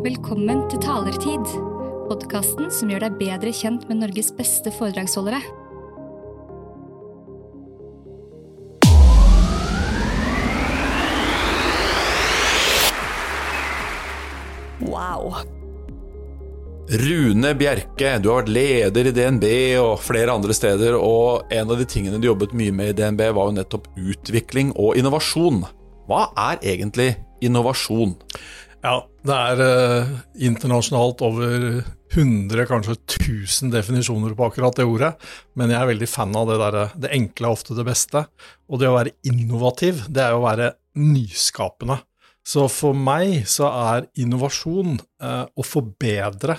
Velkommen til Talertid, podkasten som gjør deg bedre kjent med Norges beste foredragsholdere. Wow. Rune Bjerke, du har vært leder i DNB og flere andre steder, og en av de tingene du jobbet mye med i DNB, var jo nettopp utvikling og innovasjon. Hva er egentlig innovasjon? Ja, det er eh, internasjonalt over 100, kanskje 1000 definisjoner på akkurat det ordet, men jeg er veldig fan av det derre det enkle er ofte det beste. Og det å være innovativ, det er å være nyskapende. Så for meg så er innovasjon eh, å forbedre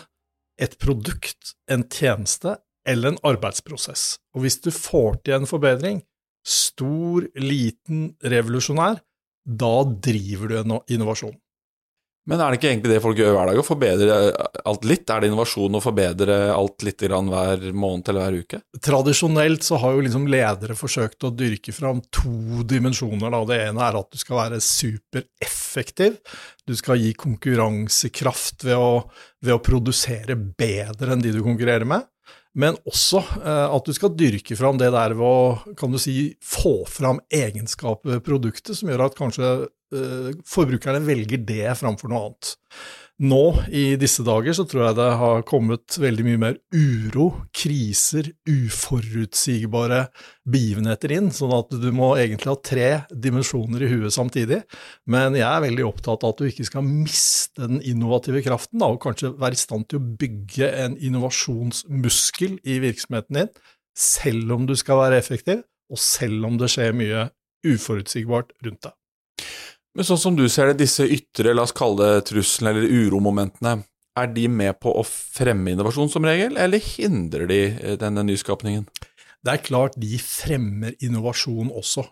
et produkt, en tjeneste eller en arbeidsprosess. Og hvis du får til en forbedring, stor, liten, revolusjonær, da driver du en innovasjon. Men er det ikke egentlig det folk gjør hver dag, å forbedre alt litt? Er det innovasjon å forbedre alt litt hver måned eller hver uke? Tradisjonelt så har jo liksom ledere forsøkt å dyrke fram to dimensjoner. Da. Det ene er at du skal være supereffektiv. Du skal gi konkurransekraft ved å, ved å produsere bedre enn de du konkurrerer med men også eh, at du skal dyrke fram det der ved å kan du si, få fram egenskaper ved produktet som gjør at kanskje eh, forbrukerne velger det framfor noe annet. Nå i disse dager så tror jeg det har kommet veldig mye mer uro, kriser, uforutsigbare begivenheter inn, sånn at du må egentlig ha tre dimensjoner i huet samtidig. Men jeg er veldig opptatt av at du ikke skal miste den innovative kraften, da, og kanskje være i stand til å bygge en innovasjonsmuskel i virksomheten din, selv om du skal være effektiv, og selv om det skjer mye uforutsigbart rundt deg. Men sånn som du ser det, disse ytre, la oss kalle det truslene eller uromomentene, er de med på å fremme innovasjon som regel, eller hindrer de eh, denne nyskapningen? Det er klart de fremmer innovasjon også.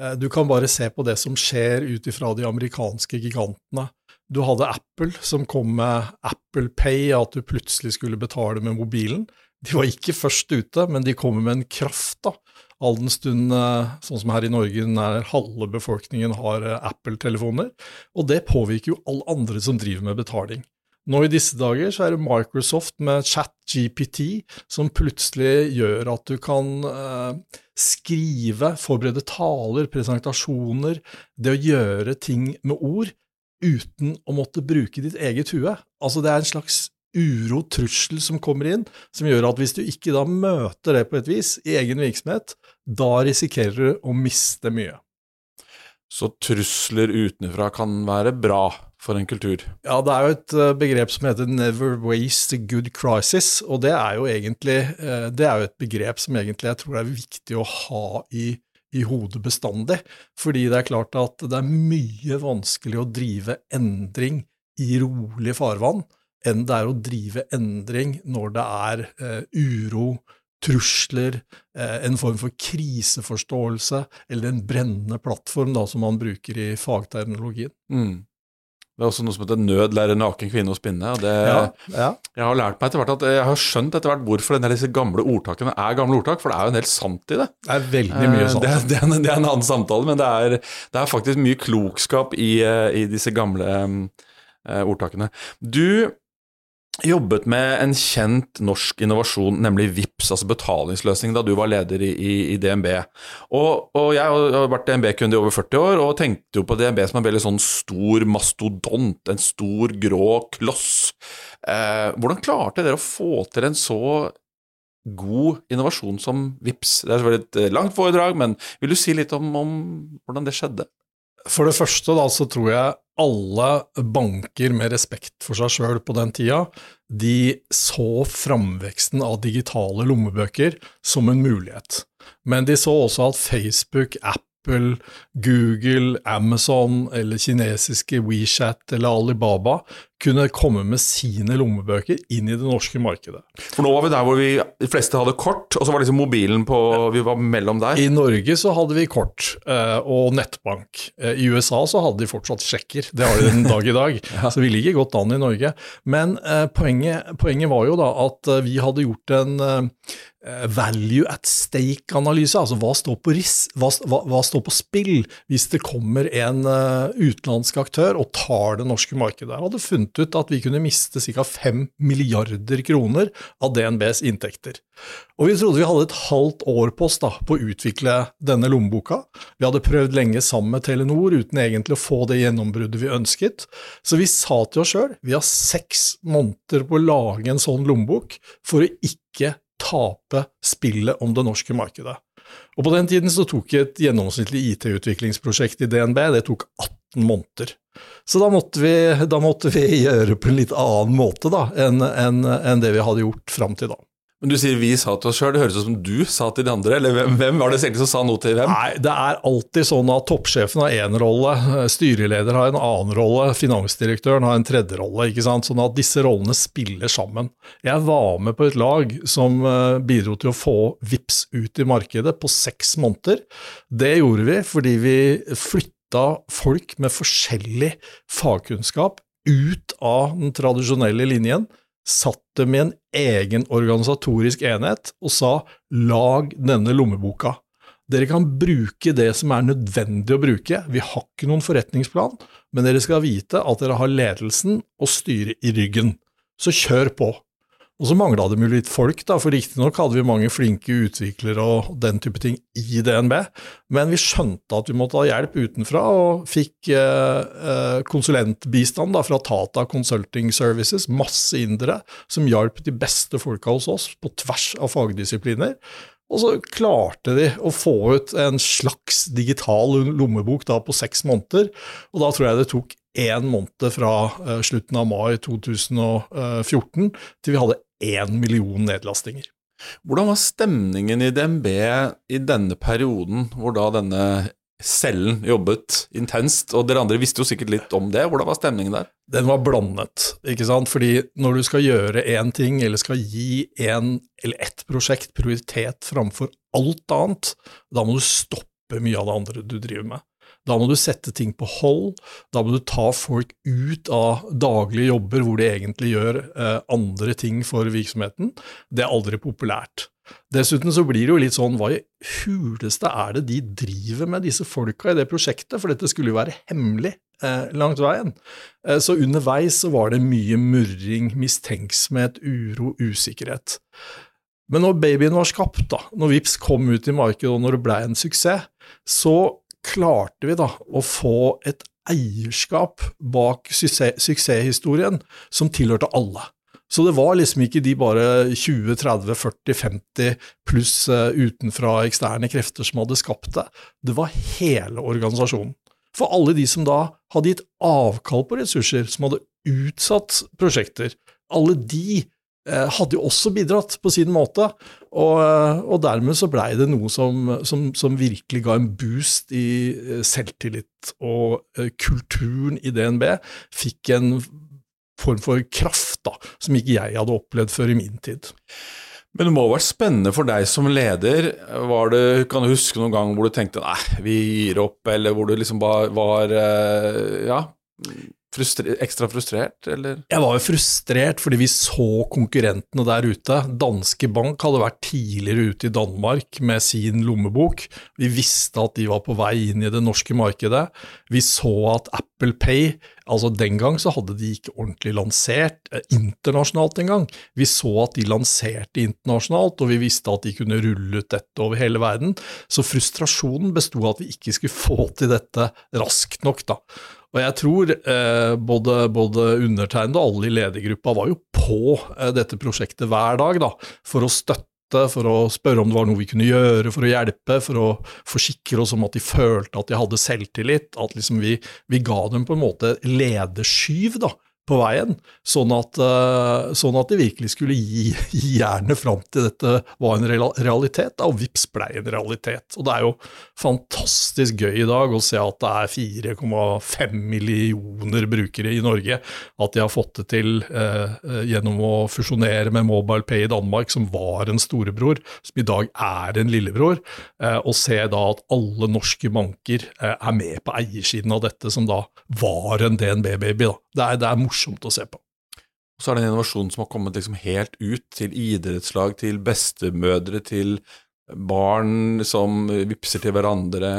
Eh, du kan bare se på det som skjer ut ifra de amerikanske gigantene. Du hadde Apple som kom med Apple Pay, at du plutselig skulle betale med mobilen. De var ikke først ute, men de kommer med en kraft, da all den stund, eh, sånn som her i Norge, nær halve befolkningen har eh, Apple-telefoner. Og det påvirker jo alle andre som driver med betaling. Nå i disse dager så er det Microsoft med ChatGPT som plutselig gjør at du kan eh, skrive, forberede taler, presentasjoner, det å gjøre ting med ord uten å måtte bruke ditt eget hue. Altså det er en slags uro, trussel som kommer inn, som gjør at hvis du ikke da møter det på et vis i egen virksomhet, da risikerer du å miste mye. Så trusler utenfra kan være bra for en kultur? Ja, det er jo et eh, begrep som heter 'never waste a good crisis', og det er jo egentlig eh, det er jo et begrep som egentlig jeg tror er viktig å ha i, i hodet bestandig, fordi det er klart at det er mye vanskelig å drive endring i rolig farvann enn det er å drive endring når det er eh, uro, trusler, eh, en form for kriseforståelse, eller en brennende plattform, da, som man bruker i fagterminologien. Mm. Det er også noe som heter 'nød lærer naken kvinne å spinne'. det, ja, ja. Jeg har lært meg etter hvert at jeg har skjønt etter hvert hvorfor disse gamle ordtakene er gamle ordtak, for det er jo en del sant i det. Det er veldig mye sant. Det, er, det, er en, det er en annen samtale, men det er, det er faktisk mye klokskap i, i disse gamle um, ordtakene. Du jobbet med en kjent norsk innovasjon, nemlig VIPS, altså betalingsløsning, da du var leder i, i, DNB. Og, og, jeg har vært DNB-kunde i over 40 år, og tenkte jo på DNB som en veldig sånn stor mastodont, en stor grå kloss. Eh, hvordan klarte dere å få til en så god innovasjon som VIPS? Det er selvfølgelig et eh, langt foredrag, men vil du si litt om, om hvordan det skjedde? For det første da, så tror jeg alle banker med respekt for seg sjøl på den tida, de så framveksten av digitale lommebøker som en mulighet. Men de så også at Facebook, Apple, Google, Amazon eller kinesiske WeChat eller Alibaba kunne komme med sine lommebøker inn i det norske markedet. For nå var vi der hvor vi, de fleste hadde kort, og så var liksom mobilen på Vi var mellom der? I Norge så hadde vi kort og nettbank. Eh, I USA så hadde de fortsatt sjekker, det har de den dag i dag. ja. Så vi ligger godt an i Norge. Men eh, poenget, poenget, var jo da at eh, vi hadde gjort en eh, Eh, value at stake-analyse, altså hva står, ris, hva, hva, hva står, på spill hvis det kommer en uh, utenlandsk aktør og tar det norske markedet. Jeg hadde funnet ut at vi kunne miste ca. 5 milliarder kroner av DNBs inntekter. Og vi trodde vi hadde et halvt år på oss da, på å utvikle denne lommeboka. Vi hadde prøvd lenge sammen med Telenor uten egentlig å få det gjennombruddet vi ønsket. Så vi sa til oss sjøl vi har seks måneder på å lage en sånn lommebok for å ikke tape spillet om det norske markedet. Og På den tiden så tok et gjennomsnittlig IT-utviklingsprosjekt i DNB det tok 18 måneder. Så da måtte, vi, da måtte vi gjøre på en litt annen måte da, enn en, en det vi hadde gjort fram til da. Men du sier vi sa til oss sjøl, det høres ut som du sa til de andre, eller hvem, var det egentlig som sa noe til hvem? Nei, det er alltid sånn at toppsjefen har én rolle, styreleder har en annen rolle, finansdirektøren har en tredje rolle, ikke sant? sånn at disse rollene spiller sammen. Jeg var med på et lag som eh, bidro til å få VIPS ut i markedet på seks måneder. Det gjorde vi fordi vi flytta folk med forskjellig fagkunnskap ut av den tradisjonelle linjen satt dem i en egen organisatorisk enhet og sa lag denne lommeboka. Dere kan bruke det som er nødvendig å bruke, vi har ikke noen forretningsplan, men dere skal vite at dere har ledelsen og styret i ryggen. Så kjør på. Og så mangla det jo litt folk, da, for riktignok hadde vi mange flinke utviklere og den type ting i DNB, men vi skjønte at vi måtte ha hjelp utenfra, og fikk eh, eh, konsulentbistand da, fra Tata Consulting Services, masse indere, som hjalp de beste folka hos oss på tvers av fagdisipliner. Og så klarte de å få ut en slags digital lommebok da på seks måneder, og da tror jeg det tok én måned fra uh, slutten av mai 2014 til vi hadde én million nedlastinger. Hvordan var stemningen i DNB i denne perioden, hvor da denne cellen jobbet intenst, og dere andre visste jo sikkert litt om det. Hvordan var stemningen der? Den var blandet, ikke sant. Fordi når du skal gjøre én ting, eller skal gi en eller ett prosjekt prioritet framfor alt annet, da må du stoppe mye av det andre du driver med. Da må du sette ting på hold, da må du ta folk ut av daglige jobber hvor de egentlig gjør eh, andre ting for virksomheten. Det er aldri populært. Dessuten så blir det jo litt sånn, hva i huleste er det de driver med, disse folka i det prosjektet, for dette skulle jo være hemmelig eh, langt veien. Eh, så underveis så var det mye murring, mistenksomhet, uro, usikkerhet. Men når babyen var skapt, da, når VIPS kom ut i markedet og når det ble en suksess, så klarte vi da å få et eierskap bak suksesshistorien som tilhørte alle. Så det var liksom ikke de bare 20, 30, 40, 50 pluss uh, utenfra eksterne krefter som hadde skapt det. Det var hele organisasjonen. For alle de som da hadde gitt avkall på ressurser, som hadde utsatt prosjekter, alle de Eh, hadde jo også bidratt på sin måte. Og, eh, og dermed så blei det noe som, som, som, virkelig ga en boost i eh, selvtillit. Og kulturen i DNB fikk en form for kraft da, som ikke jeg hadde opplevd før i min tid. Men det må ha vært spennende for deg som leder. Det, kan du huske noen gang hvor du tenkte nei, vi gir opp, eller hvor du liksom var, var ja, frustre ekstra frustrert, eller? Jeg var jo frustrert fordi vi så konkurrentene der ute. Danske Bank hadde vært tidligere ute i Danmark med sin lommebok. Vi visste at de var på vei inn i det norske markedet. Vi så at Apple Pay Altså Den gang så hadde de ikke ordentlig lansert eh, internasjonalt engang. Vi så at de lanserte internasjonalt, og vi visste at de kunne rulle ut dette over hele verden. Så frustrasjonen besto av at vi ikke skulle få til dette raskt nok. da. Og jeg tror eh, både, både undertegnede og alle i ledergruppa var jo på eh, dette prosjektet hver dag da, for å støtte, for å spørre om det var noe vi kunne gjøre for å hjelpe, for å forsikre oss om at de følte at de hadde selvtillit, at liksom vi, vi ga dem på en måte lederskyv da, på veien, sånn at, uh, sånn at de virkelig skulle gi, gi jernet fram til dette var en realitet, og vips blei en realitet. Og det er jo fantastisk gøy i dag å se at det er 4,5 millioner brukere i Norge, at de har fått det til eh, gjennom å fusjonere med MobilePay i Danmark, som var en storebror, som i dag er en lillebror, eh, og se da at alle norske banker er med på eiersiden av dette, som da var en DNB-baby. Det det er morsomt å se på. Så er det en innovasjon som har kommet liksom helt ut til idrettslag, til bestemødre, til barn som vipser til hverandre,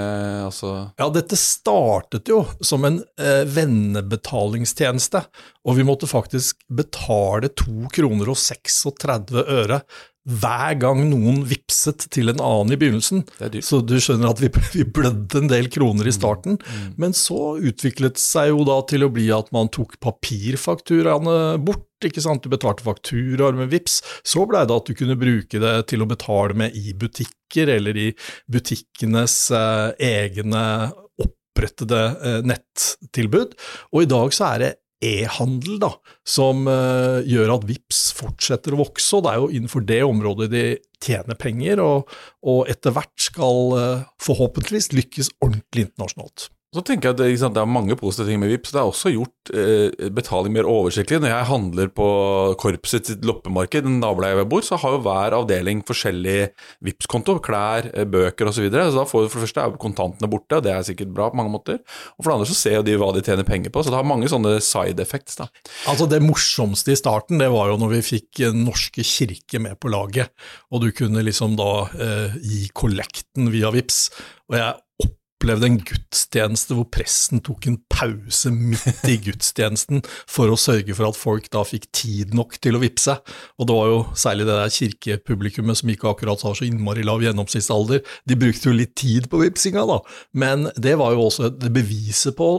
altså Ja, dette startet jo som en eh, vennebetalingstjeneste, og vi måtte faktisk betale to kroner og 36 øre hver gang noen vipset til en annen i begynnelsen. Så du skjønner at vi, vi blødde en del kroner i starten. Men så utviklet seg jo da til å bli at man tok papirfakturaene bort. ikke sant? Du betalte fakturaer med VIPS. Så blei det at du kunne bruke det til å betale med i butikker eller i butikkenes eh, egne opprettede eh, nettilbud. Og i dag så er det e-handel da, som uh, gjør at VIPS fortsetter å vokse, og det er jo innenfor det området de tjener penger, og, og etter hvert skal uh, forhåpentligvis lykkes ordentlig internasjonalt. Så tenker jeg at det, det er mange positive ting med Vipps. Det har også gjort eh, betaling mer oversiktlig. Når jeg handler på korpset sitt loppemarked, den nabolaget jeg bor, så har jo hver avdeling forskjellig Vipps-konto. Klær, eh, bøker osv. Så, videre. så da får du for det første er kontantene borte, og det er sikkert bra på mange måter. Og for det andre så ser de hva de tjener penger på, så det har mange sånne side effects. da. Altså Det morsomste i starten, det var jo når vi fikk Norske kirke med på laget, og du kunne liksom da eh, gi kollekten via VIPS. Og jeg opplevde en gudstjeneste hvor presten tok en pause midt i gudstjenesten for å sørge for at folk da fikk tid nok til å vippse. Og det var jo særlig det der kirkepublikummet som ikke akkurat har så innmari lav gjennomsnittsalder. De brukte jo litt tid på vippsinga, da. Men det var jo også det beviset på,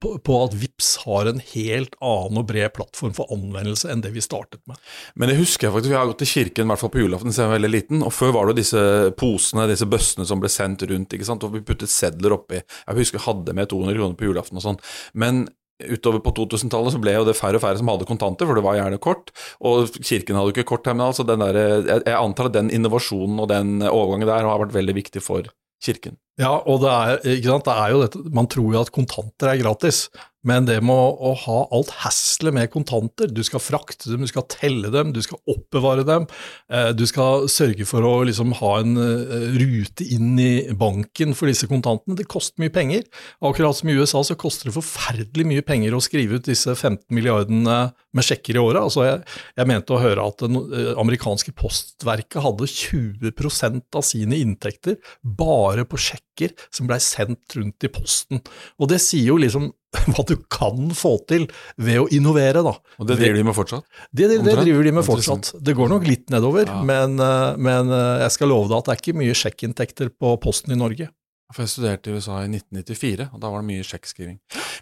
på, at VIPS har en helt annen og bred plattform for anvendelse enn det vi startet med. Men det husker jeg faktisk, jeg har gått til kirken i hvert fall på julaften siden jeg var veldig liten, og før var det disse posene, disse bøssene som ble sendt rundt, ikke sant, og vi puttet sedler oppi. Jeg husker jeg hadde med 200 kroner på julaften og sånn. Men utover på 2000-tallet så ble jo det færre og færre som hadde kontanter, for det var gjerne kort. Og kirken hadde jo ikke kortterminal, så der, jeg antar at den innovasjonen og den overgangen der har vært veldig viktig for kirken. Ja, og det er, det er jo dette, man tror jo at kontanter er gratis, men det med å, å ha alt haslet med kontanter, du skal frakte dem, du skal telle dem, du skal oppbevare dem, eh, du skal sørge for å liksom ha en uh, rute inn i banken for disse kontantene, det koster mye penger. Akkurat som i USA så koster det forferdelig mye penger å skrive ut disse 15 milliardene med sjekker i året. Altså jeg, jeg mente å høre at det eh, amerikanske postverket hadde 20% av sine inntekter bare på sjekker som blei sendt rundt i posten. Og det sier jo liksom hva du kan få til ved å innovere, da. Og det driver de med fortsatt? Det, det, det driver de med fortsatt. Det går nok litt nedover, Ja. men, eh, men eh, jeg skal love deg at det er ikke mye sjekkinntekter på posten i Norge. For jeg studerte i USA i 1994, og da var det mye sjekkskriving.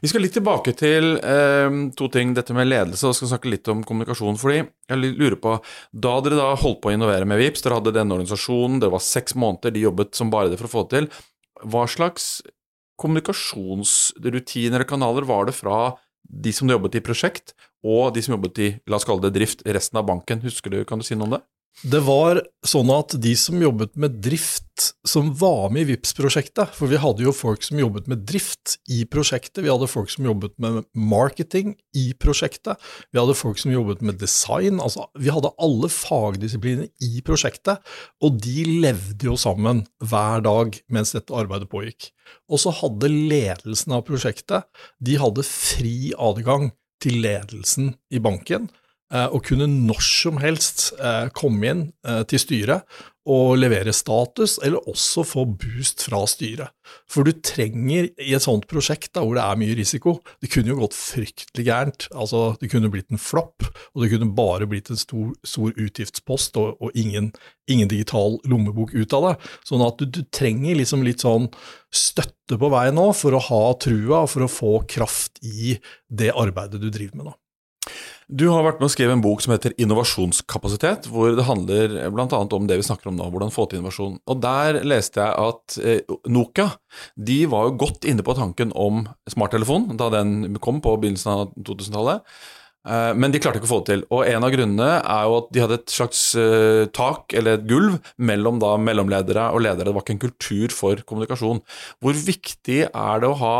Vi skal litt tilbake til eh, to ting, dette med ledelse, og skal snakke litt om kommunikasjon. fordi jeg lurer på, Da dere da holdt på å innovere med VIPS, dere hadde denne organisasjonen, det var seks måneder, de jobbet som bare det for å få det til. Hva slags kommunikasjonsrutiner og kanaler var det fra de som jobbet i prosjekt, og de som jobbet i la oss kalle det drift, resten av banken? Husker du, Kan du si noe om det? Det var sånn at de som jobbet med drift, som var med i VIPS-prosjektet For vi hadde jo folk som jobbet med drift i prosjektet, vi hadde folk som jobbet med marketing i prosjektet, vi hadde folk som jobbet med design. altså Vi hadde alle fagdisipliner i prosjektet, og de levde jo sammen hver dag mens dette arbeidet pågikk. Og så hadde ledelsen av prosjektet de hadde fri adgang til ledelsen i banken eh, og kunne når som helst eh, komme inn eh, til styret og levere status, eller også få boost fra styret. For du trenger i et sånt prosjekt da, hvor det er mye risiko Det kunne jo gått fryktelig gærent. altså Det kunne blitt en flopp, og det kunne bare blitt en stor, stor utgiftspost og, og ingen, ingen digital lommebok ut av det. Sånn at du, du trenger liksom litt sånn støtte på vei nå for å ha trua, og for å få kraft i det arbeidet du driver med. da. Du har vært med å skrive en bok som heter Innovasjonskapasitet, hvor det handler bl.a. om det vi snakker om nå, hvordan få til innovasjon. Og Der leste jeg at eh, Nokia de var jo godt inne på tanken om smarttelefon da den kom på begynnelsen av 2000-tallet. Eh, Men de klarte ikke å få det til. Og en av grunnene er jo at de hadde et slags eh, tak, eller et gulv, mellom da mellomledere og ledere. Det var ikke en kultur for kommunikasjon. Hvor viktig er det å ha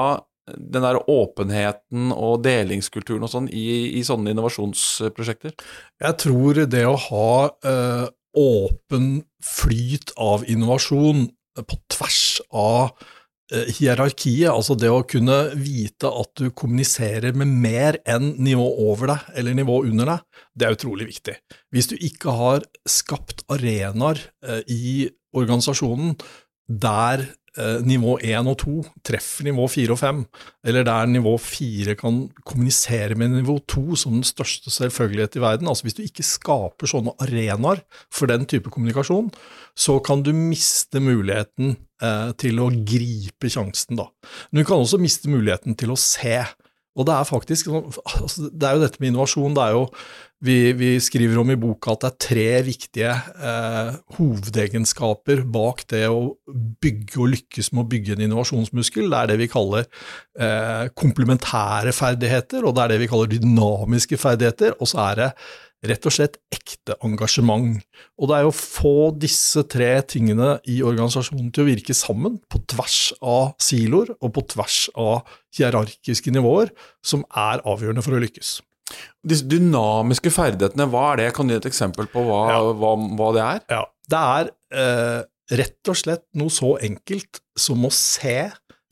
den der åpenheten og delingskulturen og sånn i, i sånne innovasjonsprosjekter? Jeg tror det å ha eh, åpen flyt av innovasjon på tvers av eh, hierarkiet, altså det å kunne vite at du kommuniserer med mer enn nivå over deg eller nivå under deg, det er utrolig viktig. Hvis du ikke har skapt arenaer eh, i organisasjonen der nivå 1 og 2 treffer nivå 4 og 5, eller der nivå 4 kan kommunisere med nivå 2 som den største selvfølgelighet i verden, altså hvis du ikke skaper sånne arenaer for den type kommunikasjon, så kan du miste muligheten eh, til å gripe sjansen, da. Men du kan også miste muligheten til å se. Og det er faktisk sånn, altså Det er jo dette med innovasjon. det er jo vi, vi, skriver om i boka at det er tre viktige eh, hovedegenskaper bak det å bygge og lykkes med å bygge en innovasjonsmuskel. Det er det vi kaller eh, komplementære ferdigheter, og det er det vi kaller dynamiske ferdigheter, og så er det rett og slett ekte engasjement. Og det er jo å få disse tre tingene i organisasjonen til å virke sammen, på tvers av siloer og på tvers av hierarkiske nivåer, som er avgjørende for å lykkes. Disse dynamiske ferdighetene, hva er det? Kan du gi et eksempel på hva, ja. hva, hva det er? Ja, Det er eh, rett og slett noe så enkelt som å se,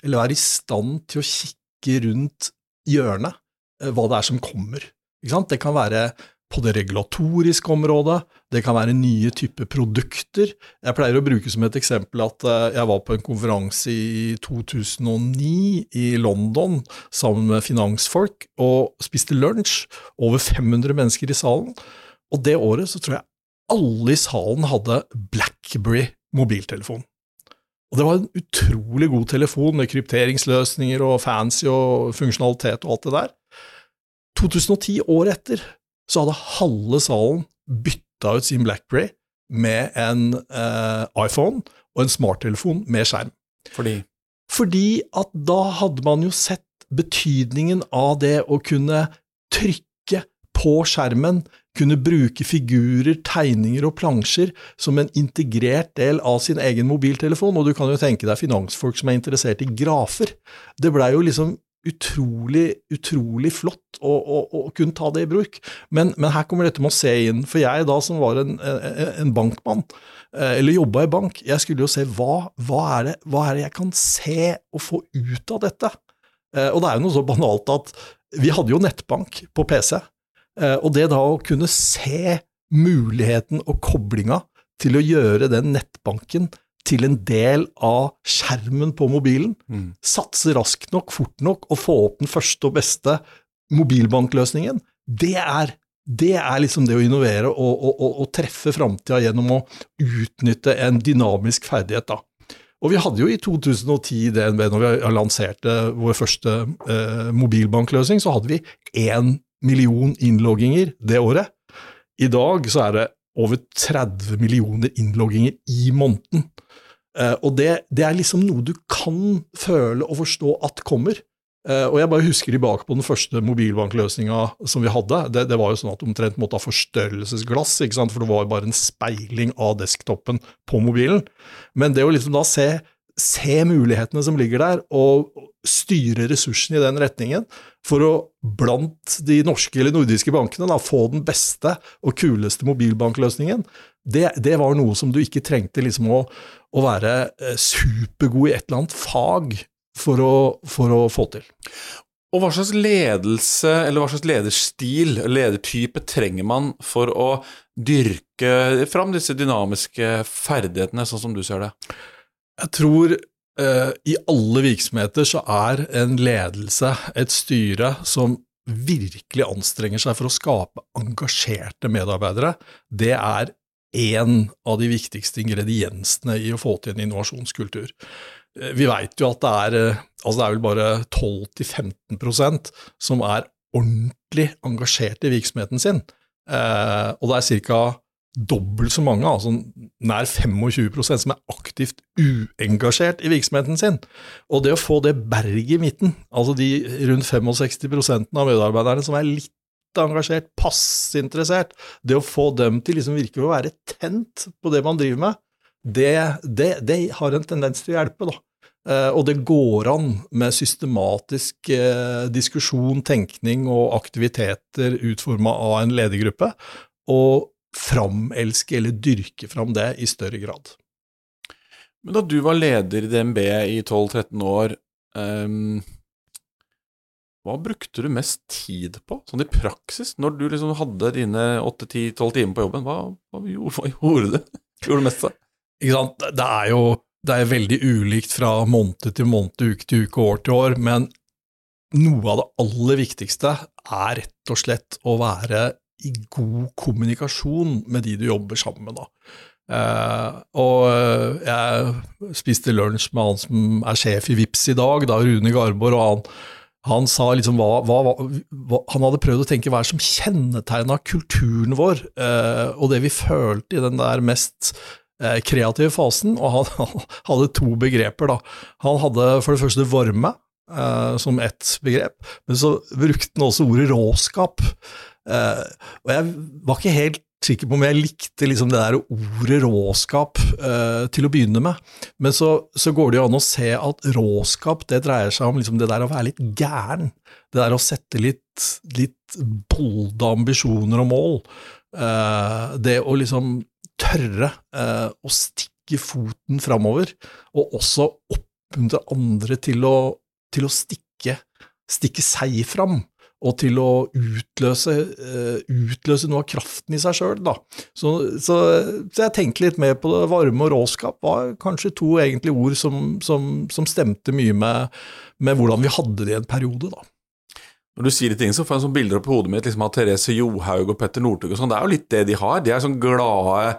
eller være i stand til å kikke rundt hjørnet, eh, hva det er som kommer. Det kan være på det regulatoriske området, det kan være nye typer produkter. Jeg pleier å bruke som et eksempel at eh, jeg var på en konferanse i 2009 i London sammen med finansfolk og spiste lunsj. Over 500 mennesker i salen. Og det året så tror jeg alle i salen hadde Blackberry mobiltelefon. Og det var en utrolig god telefon med krypteringsløsninger og fancy og funksjonalitet og alt det der. 2010, året etter, så hadde halve salen bytta ut sin Blackberry med en eh, iPhone og en smarttelefon med skjerm. Fordi? Fordi at da hadde man jo sett betydningen av det å kunne trykke på skjermen, kunne bruke figurer, tegninger og plansjer som en integrert del av sin egen mobiltelefon, og du kan jo tenke deg finansfolk som er interessert i grafer. Det blei jo liksom utrolig, utrolig flott å, å, å, kunne ta det i bruk. Men, men, her kommer dette med å se inn. For jeg da som var en, en bankmann, eh, eller jobba i bank, jeg skulle jo se hva, hva, er det, hva er det jeg kan se og få ut av dette? Eh, og det er jo noe så banalt at vi hadde jo nettbank på PC, eh, og det da å kunne se muligheten og koblinga til å gjøre den nettbanken til en del av skjermen på mobilen. Mm. Satse raskt nok, fort nok, og få opp den første og beste mobilbankløsningen. Det er, det er liksom det å innovere og, og, og, og treffe framtida gjennom å utnytte en dynamisk ferdighet. da. Og vi hadde jo i 2010 DNB, når vi lanserte vår første eh, mobilbankløsning, så hadde vi én million innlogginger det året. I dag så er det over 30 millioner innlogginger i måneden. Uh, og det, det, er liksom noe du kan føle og forstå at kommer. Uh, og jeg bare husker tilbake på den første mobilbankløsninga som vi hadde. Det, det, var jo sånn at omtrent måtte ha forstørrelsesglass, for det var bare en speiling av desktopen på mobilen. Men det å liksom da se, se mulighetene som ligger der, og styre ressursene i den retningen, for å blant de norske eller nordiske bankene da, få den beste og kuleste mobilbankløsningen, det, det var noe som du ikke trengte liksom å, å være eh, supergod i et eller annet fag for å, for å få til. Og hva slags ledelse, eller hva slags lederstil, ledertype, trenger man for å dyrke fram disse dynamiske ferdighetene, sånn som du ser det? Jeg tror uh, i alle virksomheter så er en ledelse, et styre, som virkelig anstrenger seg for å skape engasjerte medarbeidere, det er én av de viktigste ingrediensene i å få til en innovasjonskultur. Eh, vi veit jo at det er, eh, altså det er vel bare 12-15% som er ordentlig engasjert i virksomheten sin. Eh, og det er ca. dobbelt så mange, altså nær 25% som er aktivt uengasjert i virksomheten sin. Og det å få det berget i midten, altså de rundt 65% av medarbeiderne som er litt engasjert, passe interessert. Det å få dem til liksom virkelig å være tent på det man driver med, det, det, det har en tendens til å hjelpe. da. Eh, og det går an med systematisk eh, diskusjon, tenkning og aktiviteter utforma av en ledergruppe, å framelske eller dyrke fram det i større grad. Men da du var leder i DNB i 12-13 år, um, hva brukte du mest tid på, sånn i praksis? Når du liksom hadde dine 8-10-12 timer på jobben, hva, hva, gjorde, hva gjorde, du? Gjorde du mest av? ikke sant, det er jo det er veldig ulikt fra måned til måned, uke til uke, år til år, men noe av det aller viktigste er rett og slett å være i god kommunikasjon med de du jobber sammen med. da. Eh, og uh, jeg spiste lunsj med han som er sjef i VIPS i dag, da, Rune Garborg, og han, han sa liksom hva, hva, hva, Han hadde prøvd å tenke hva er det som kjennetegna kulturen vår, eh, og det vi følte i den der mest kreative fasen, og han, han, hadde to begreper. da. Han hadde for det første varme, som ett begrep, men så brukte han også ordet råskap. Og jeg var ikke helt sikker på om jeg likte liksom det der ordet råskap uh, til å begynne med. Men så, så, går det jo an å se at råskap det dreier seg om liksom det der å være litt gæren. Det der å sette litt, litt bolde ambisjoner og mål. Uh, det å liksom tørre uh, å stikke foten framover, og også oppmuntre andre til å, til å stikke, stikke seg fram og til å utløse, uh, utløse noe av kraften i seg sjøl. Så, så, så, jeg tenkte litt mer på det. Varme og råskap var kanskje to egentlig ord som, som, som stemte mye med, med, hvordan vi hadde det i en periode. da. Når du sier de tingene, så får jeg sånn bilder opp på hodet mitt liksom av Therese Johaug og Petter Northug og sånn. Det er jo litt det de har. De er sånn glade,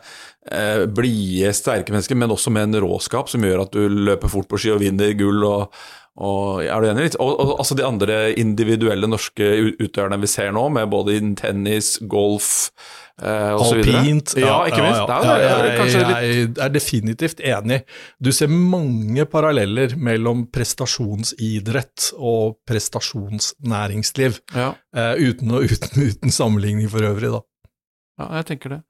eh, blide, sterke mennesker, men også med en råskap som gjør at du løper fort på ski og vinner gull. og og, er du enig? Og, og, altså de andre individuelle norske utøverne vi ser nå, med både innen tennis, golf eh, osv. Alpint. Ja, ikke minst. Ja, ja. ja, jeg, jeg, er definitivt enig. Du ser mange paralleller mellom prestasjonsidrett og prestasjonsnæringsliv, eh, uten, uten, uten, sammenligning for øvrig, da. Ja, jeg tenker det.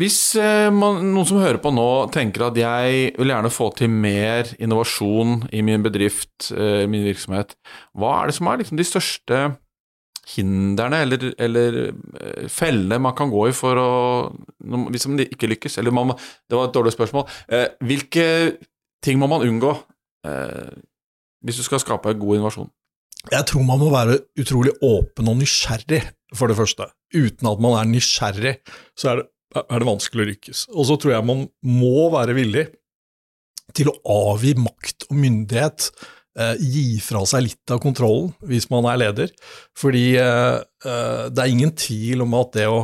Hvis eh, man, noen som hører på nå tenker at jeg vil gjerne få til mer innovasjon i min bedrift, eh, min virksomhet, hva er det som er liksom de største hindrene eller, eller eh, fellene man kan gå i for å Hvis man ikke lykkes, eller man, Det var et dårlig spørsmål. Hvilke ting må man unngå hvis du skal skape god innovasjon? Jeg tror man må være utrolig åpen og nysgjerrig, for det første. Uten at man er nysgjerrig, så er det er det vanskelig å lykkes. Og så tror jeg man må være villig til å avgi makt og myndighet, eh, gi fra seg litt av kontrollen hvis man er leder. Fordi eh, eh, det er ingen tvil om at det å,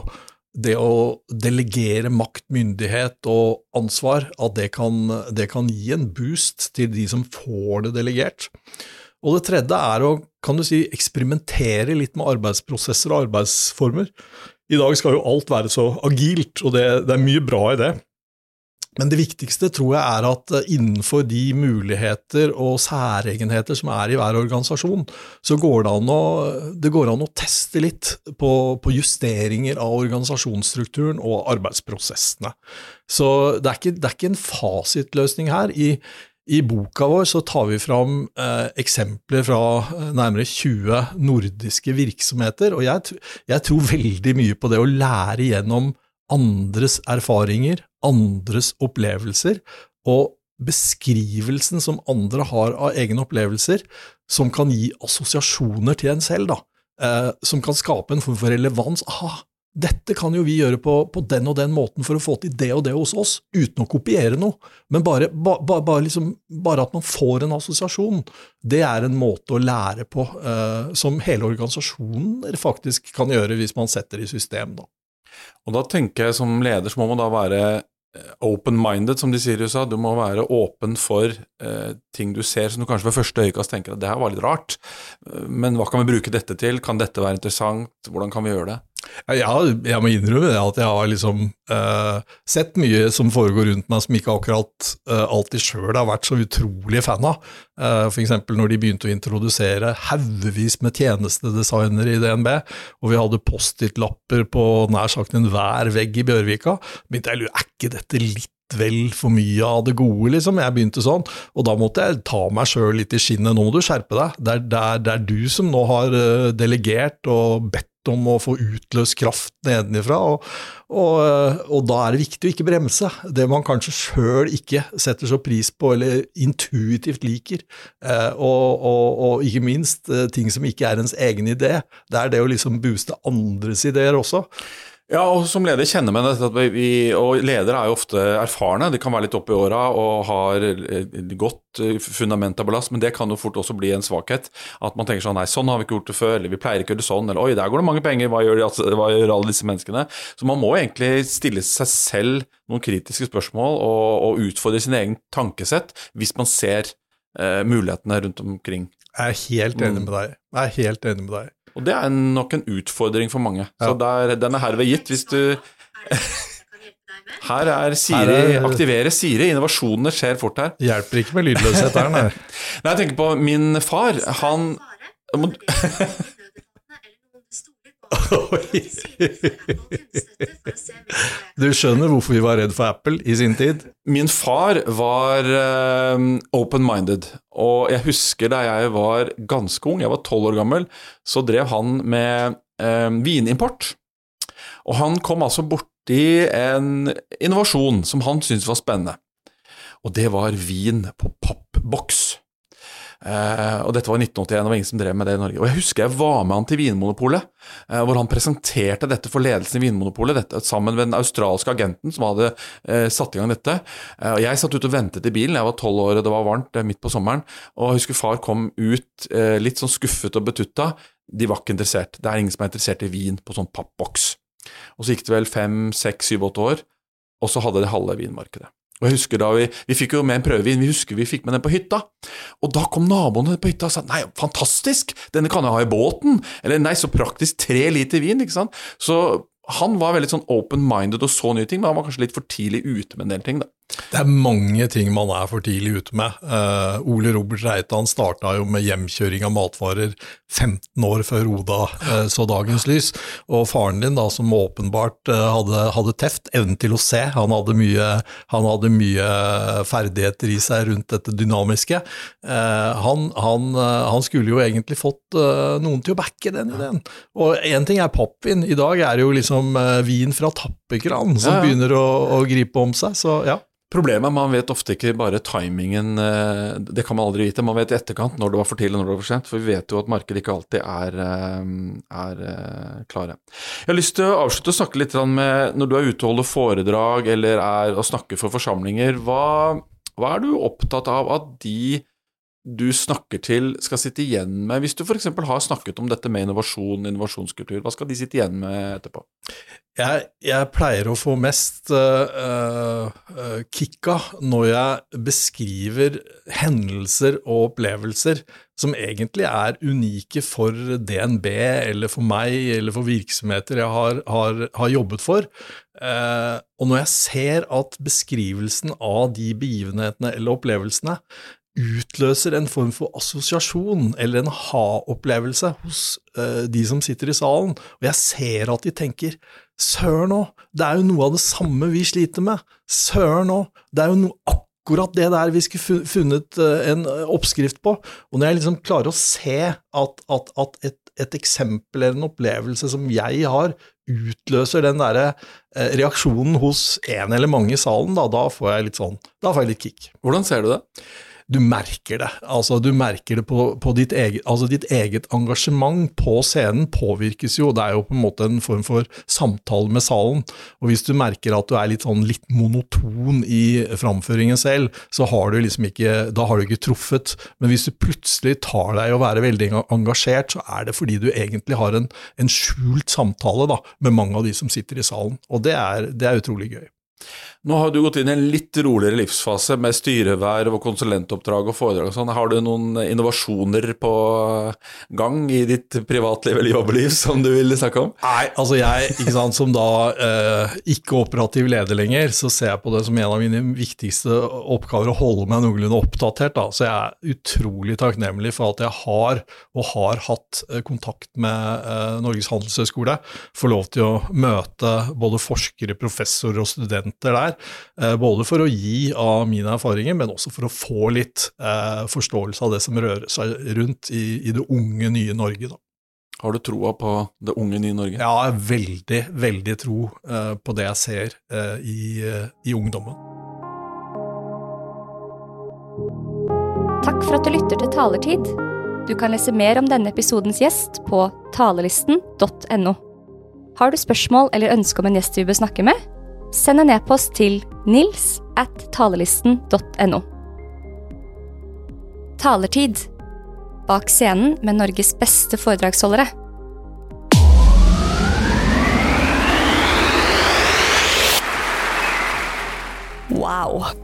det å delegere makt, myndighet og ansvar, at det kan, det kan gi en boost til de som får det delegert. Og det tredje er å kan du si, eksperimentere litt med arbeidsprosesser og arbeidsformer. I dag skal jo alt være så agilt, og det, det, er mye bra i det. Men det viktigste tror jeg er at eh, innenfor de muligheter og særegenheter som er i hver organisasjon, så går det an å, det an å teste litt på, på, justeringer av organisasjonsstrukturen og arbeidsprosessene. Så det er ikke, det er ikke en fasitløsning her. I, i boka vår så tar vi fram eh, eksempler fra eh, nærmere 20 nordiske virksomheter, og jeg, jeg, tror veldig mye på det å lære gjennom andres erfaringer, andres opplevelser, og beskrivelsen som andre har av egne opplevelser, som kan gi assosiasjoner til en selv, da, eh, som kan skape en form for relevans. Aha, dette kan jo vi gjøre på, på, den og den måten for å få til det og det hos oss, uten å kopiere noe. Men bare, ba, ba, bare, liksom, bare at man får en assosiasjon, det er en måte å lære på uh, som hele organisasjonen faktisk kan gjøre hvis man setter det i system. Da. Og da tenker jeg som leder så må man da være eh, open-minded, som de sier i USA. Du må være åpen for uh, ting du ser som du kanskje ved første øyekast tenker at det her var litt rart, men hva kan vi bruke dette til, kan dette være interessant, hvordan kan vi gjøre det? Ja, jeg må innrømme det, at jeg har liksom uh, sett mye som foregår rundt meg som ikke akkurat uh, alltid sjøl har vært så utrolig fan av. Uh, eh, F.eks. når de begynte å introdusere haugevis med tjenestedesignere i DNB, og vi hadde Post-It-lapper på nær sagt enhver vegg i Bjørvika, begynte jeg å er ikke dette litt vel for mye av det gode, liksom. Jeg begynte sånn, og da måtte jeg ta meg sjøl litt i skinnet. Nå må du skjerpe deg. Det er, det, er, det er, du som nå har delegert og bedt om å få utløst kraft nedenifra, og, og, og, da er det viktig å ikke bremse. Det man kanskje sjøl ikke setter så pris på, eller intuitivt liker, eh, og, og, ikke minst eh, ting som ikke er ens egen idé. Det er det å liksom booste andres ideer også. Ja, og som leder kjenner man dette at vi, og ledere er jo ofte erfarne. De kan være litt oppe i åra og har et godt eh, fundament av ballast, men det kan jo fort også bli en svakhet. At man tenker sånn nei, sånn har vi ikke gjort det før, eller vi pleier ikke å gjøre det sånn, eller oi, der går det mange penger, hva gjør, de, altså, hva gjør alle disse menneskene? Så man må egentlig stille seg selv noen kritiske spørsmål og, og utfordre sin egen tankesett hvis man ser eh, mulighetene rundt omkring. Jeg er helt enig med deg. Jeg er helt enig med deg. Og det er nok en utfordring for mange. Så der, den er herved gitt. Hvis du Her er Siri, er- aktivere Siri. Innovasjonene skjer fort her. Hjelper ikke med lydløshet her, nei. Nei, jeg tenker på min far. Han Du skjønner hvorfor vi var redd for Apple i sin tid? Min far var eh, open-minded, og jeg husker da jeg var ganske ung, jeg var tolv år gammel, så drev han med eh, vinimport. Og han kom altså borti en innovasjon som han syntes var spennende. Og det var vin på pappboks. Eh, og dette var i 1981, det var ingen som drev med det i Norge. Og jeg husker jeg var med han til Vinmonopolet, eh, hvor han presenterte dette for ledelsen i Vinmonopolet, dette, sammen med den australske agenten som hadde eh, satt i gang dette. Og Jeg satt ute og ventet i bilen, jeg var tolv år og det var varmt midt på sommeren, og jeg husker far kom ut litt sånn skuffet og betutta. De var ikke interessert. Det er ingen som er interessert i vin på sånn pappboks. Og så gikk det vel fem, seks, syv, åtte år, og så hadde de halve vinmarkedet. Og jeg husker da Vi vi fikk jo med en prøvevin, vi husker vi fikk med den på hytta. Og da kom naboene på hytta og sa nei, fantastisk, denne kan jeg ha i båten. Eller nei, så praktisk, tre liter vin, ikke sant. Så han var veldig sånn open-minded og så nye ting, men han var kanskje litt for tidlig ute med en del ting, da. Det er mange ting man er for tidlig ute med. Uh, Ole Robert Reitan starta jo med hjemkjøring av matvarer 15 år før Oda uh, så dagens lys. Og faren din, da, som åpenbart uh, hadde, hadde teft, evnen til å se, han hadde, mye, han hadde mye ferdigheter i seg rundt dette dynamiske. Han, han, han skulle jo egentlig fått noen til å backe den ideen. Og én ting er pappvin, i dag er det jo liksom vin fra tappekran som Ja, ja. begynner å, å gripe om seg, så ja. Problemet er man vet ofte ikke bare timingen, eh, det kan man aldri vite. Man vet i etterkant når det var for tidlig og når det var for sent, for vi vet jo at markedet ikke alltid er, eh, er eh, klare. Jeg har lyst til å avslutte å snakke litt med Når du er ute og holder foredrag eller er og snakker for forsamlinger, hva, hva er du opptatt av at de du snakker til, skal sitte igjen med? Hvis du f.eks. har snakket om dette med innovasjon, innovasjonskultur, hva skal de sitte igjen med etterpå? Jeg, jeg pleier å få mest uh, uh, kicka når jeg beskriver hendelser og opplevelser som egentlig er unike for DNB eller for meg eller for virksomheter jeg har, har, har jobbet for. Eh, og når jeg ser at beskrivelsen av de begivenhetene eller opplevelsene utløser en form for assosiasjon eller en ha-opplevelse hos uh, de som sitter i salen, og jeg ser at de tenker søren òg, det er jo noe av det samme vi sliter med, søren òg, det er jo noe akkurat det der vi skulle funnet uh, en eh, oppskrift på. Og når jeg liksom klarer å se at, at, at et, et eksempel eller en opplevelse som jeg har, utløser den derre reaksjonen hos en eller mange i salen, da, da får jeg litt sånn, da får jeg litt kick Hvordan ser du det? Du merker det. Altså, du merker det på, på ditt, eget, altså ditt eget engasjement på scenen påvirkes jo. Det er jo på en måte en form for samtale med salen. Og hvis du merker at du er litt sånn litt monoton i framføringen selv, så har du liksom ikke, da har du ikke truffet. Men hvis du plutselig tar deg i å være veldig engasjert, så er det fordi du egentlig har en, en skjult samtale da, med mange av de som sitter i salen. Og det er, det er utrolig gøy. Nå har du gått inn i en litt roligere livsfase med styreverv og konsulentoppdrag og foredrag og sånn. Har du noen innovasjoner på gang i ditt privatliv eller jobbliv som du vil snakke om? Nei, altså jeg, ikke sant, som da eh, ikke operativ leder lenger, så ser jeg på det som en av mine viktigste oppgaver å holde meg noenlunde oppdatert. Da. Så jeg er utrolig takknemlig for at jeg har, og har hatt, eh, kontakt med eh, Norges handelshøyskole. Får lov til å møte både forskere, professorer og studenter der. Eh, både for å gi av mine erfaringer, men også for å få litt eh, forståelse av det som rører seg rundt i, i det unge, nye Norge. da. Har du troa på det unge, nye Norge? Ja, jeg har veldig, veldig tro eh, på det jeg ser eh, i, i ungdommen. Takk for at du lytter til Talertid. Du kan lese mer om denne episodens gjest på talelisten.no. Har du spørsmål eller ønske om en gjest vi bør snakke med? Send en e-post til nils at talelisten.no. Talertid. Bak scenen med Norges beste foredragsholdere. Wow.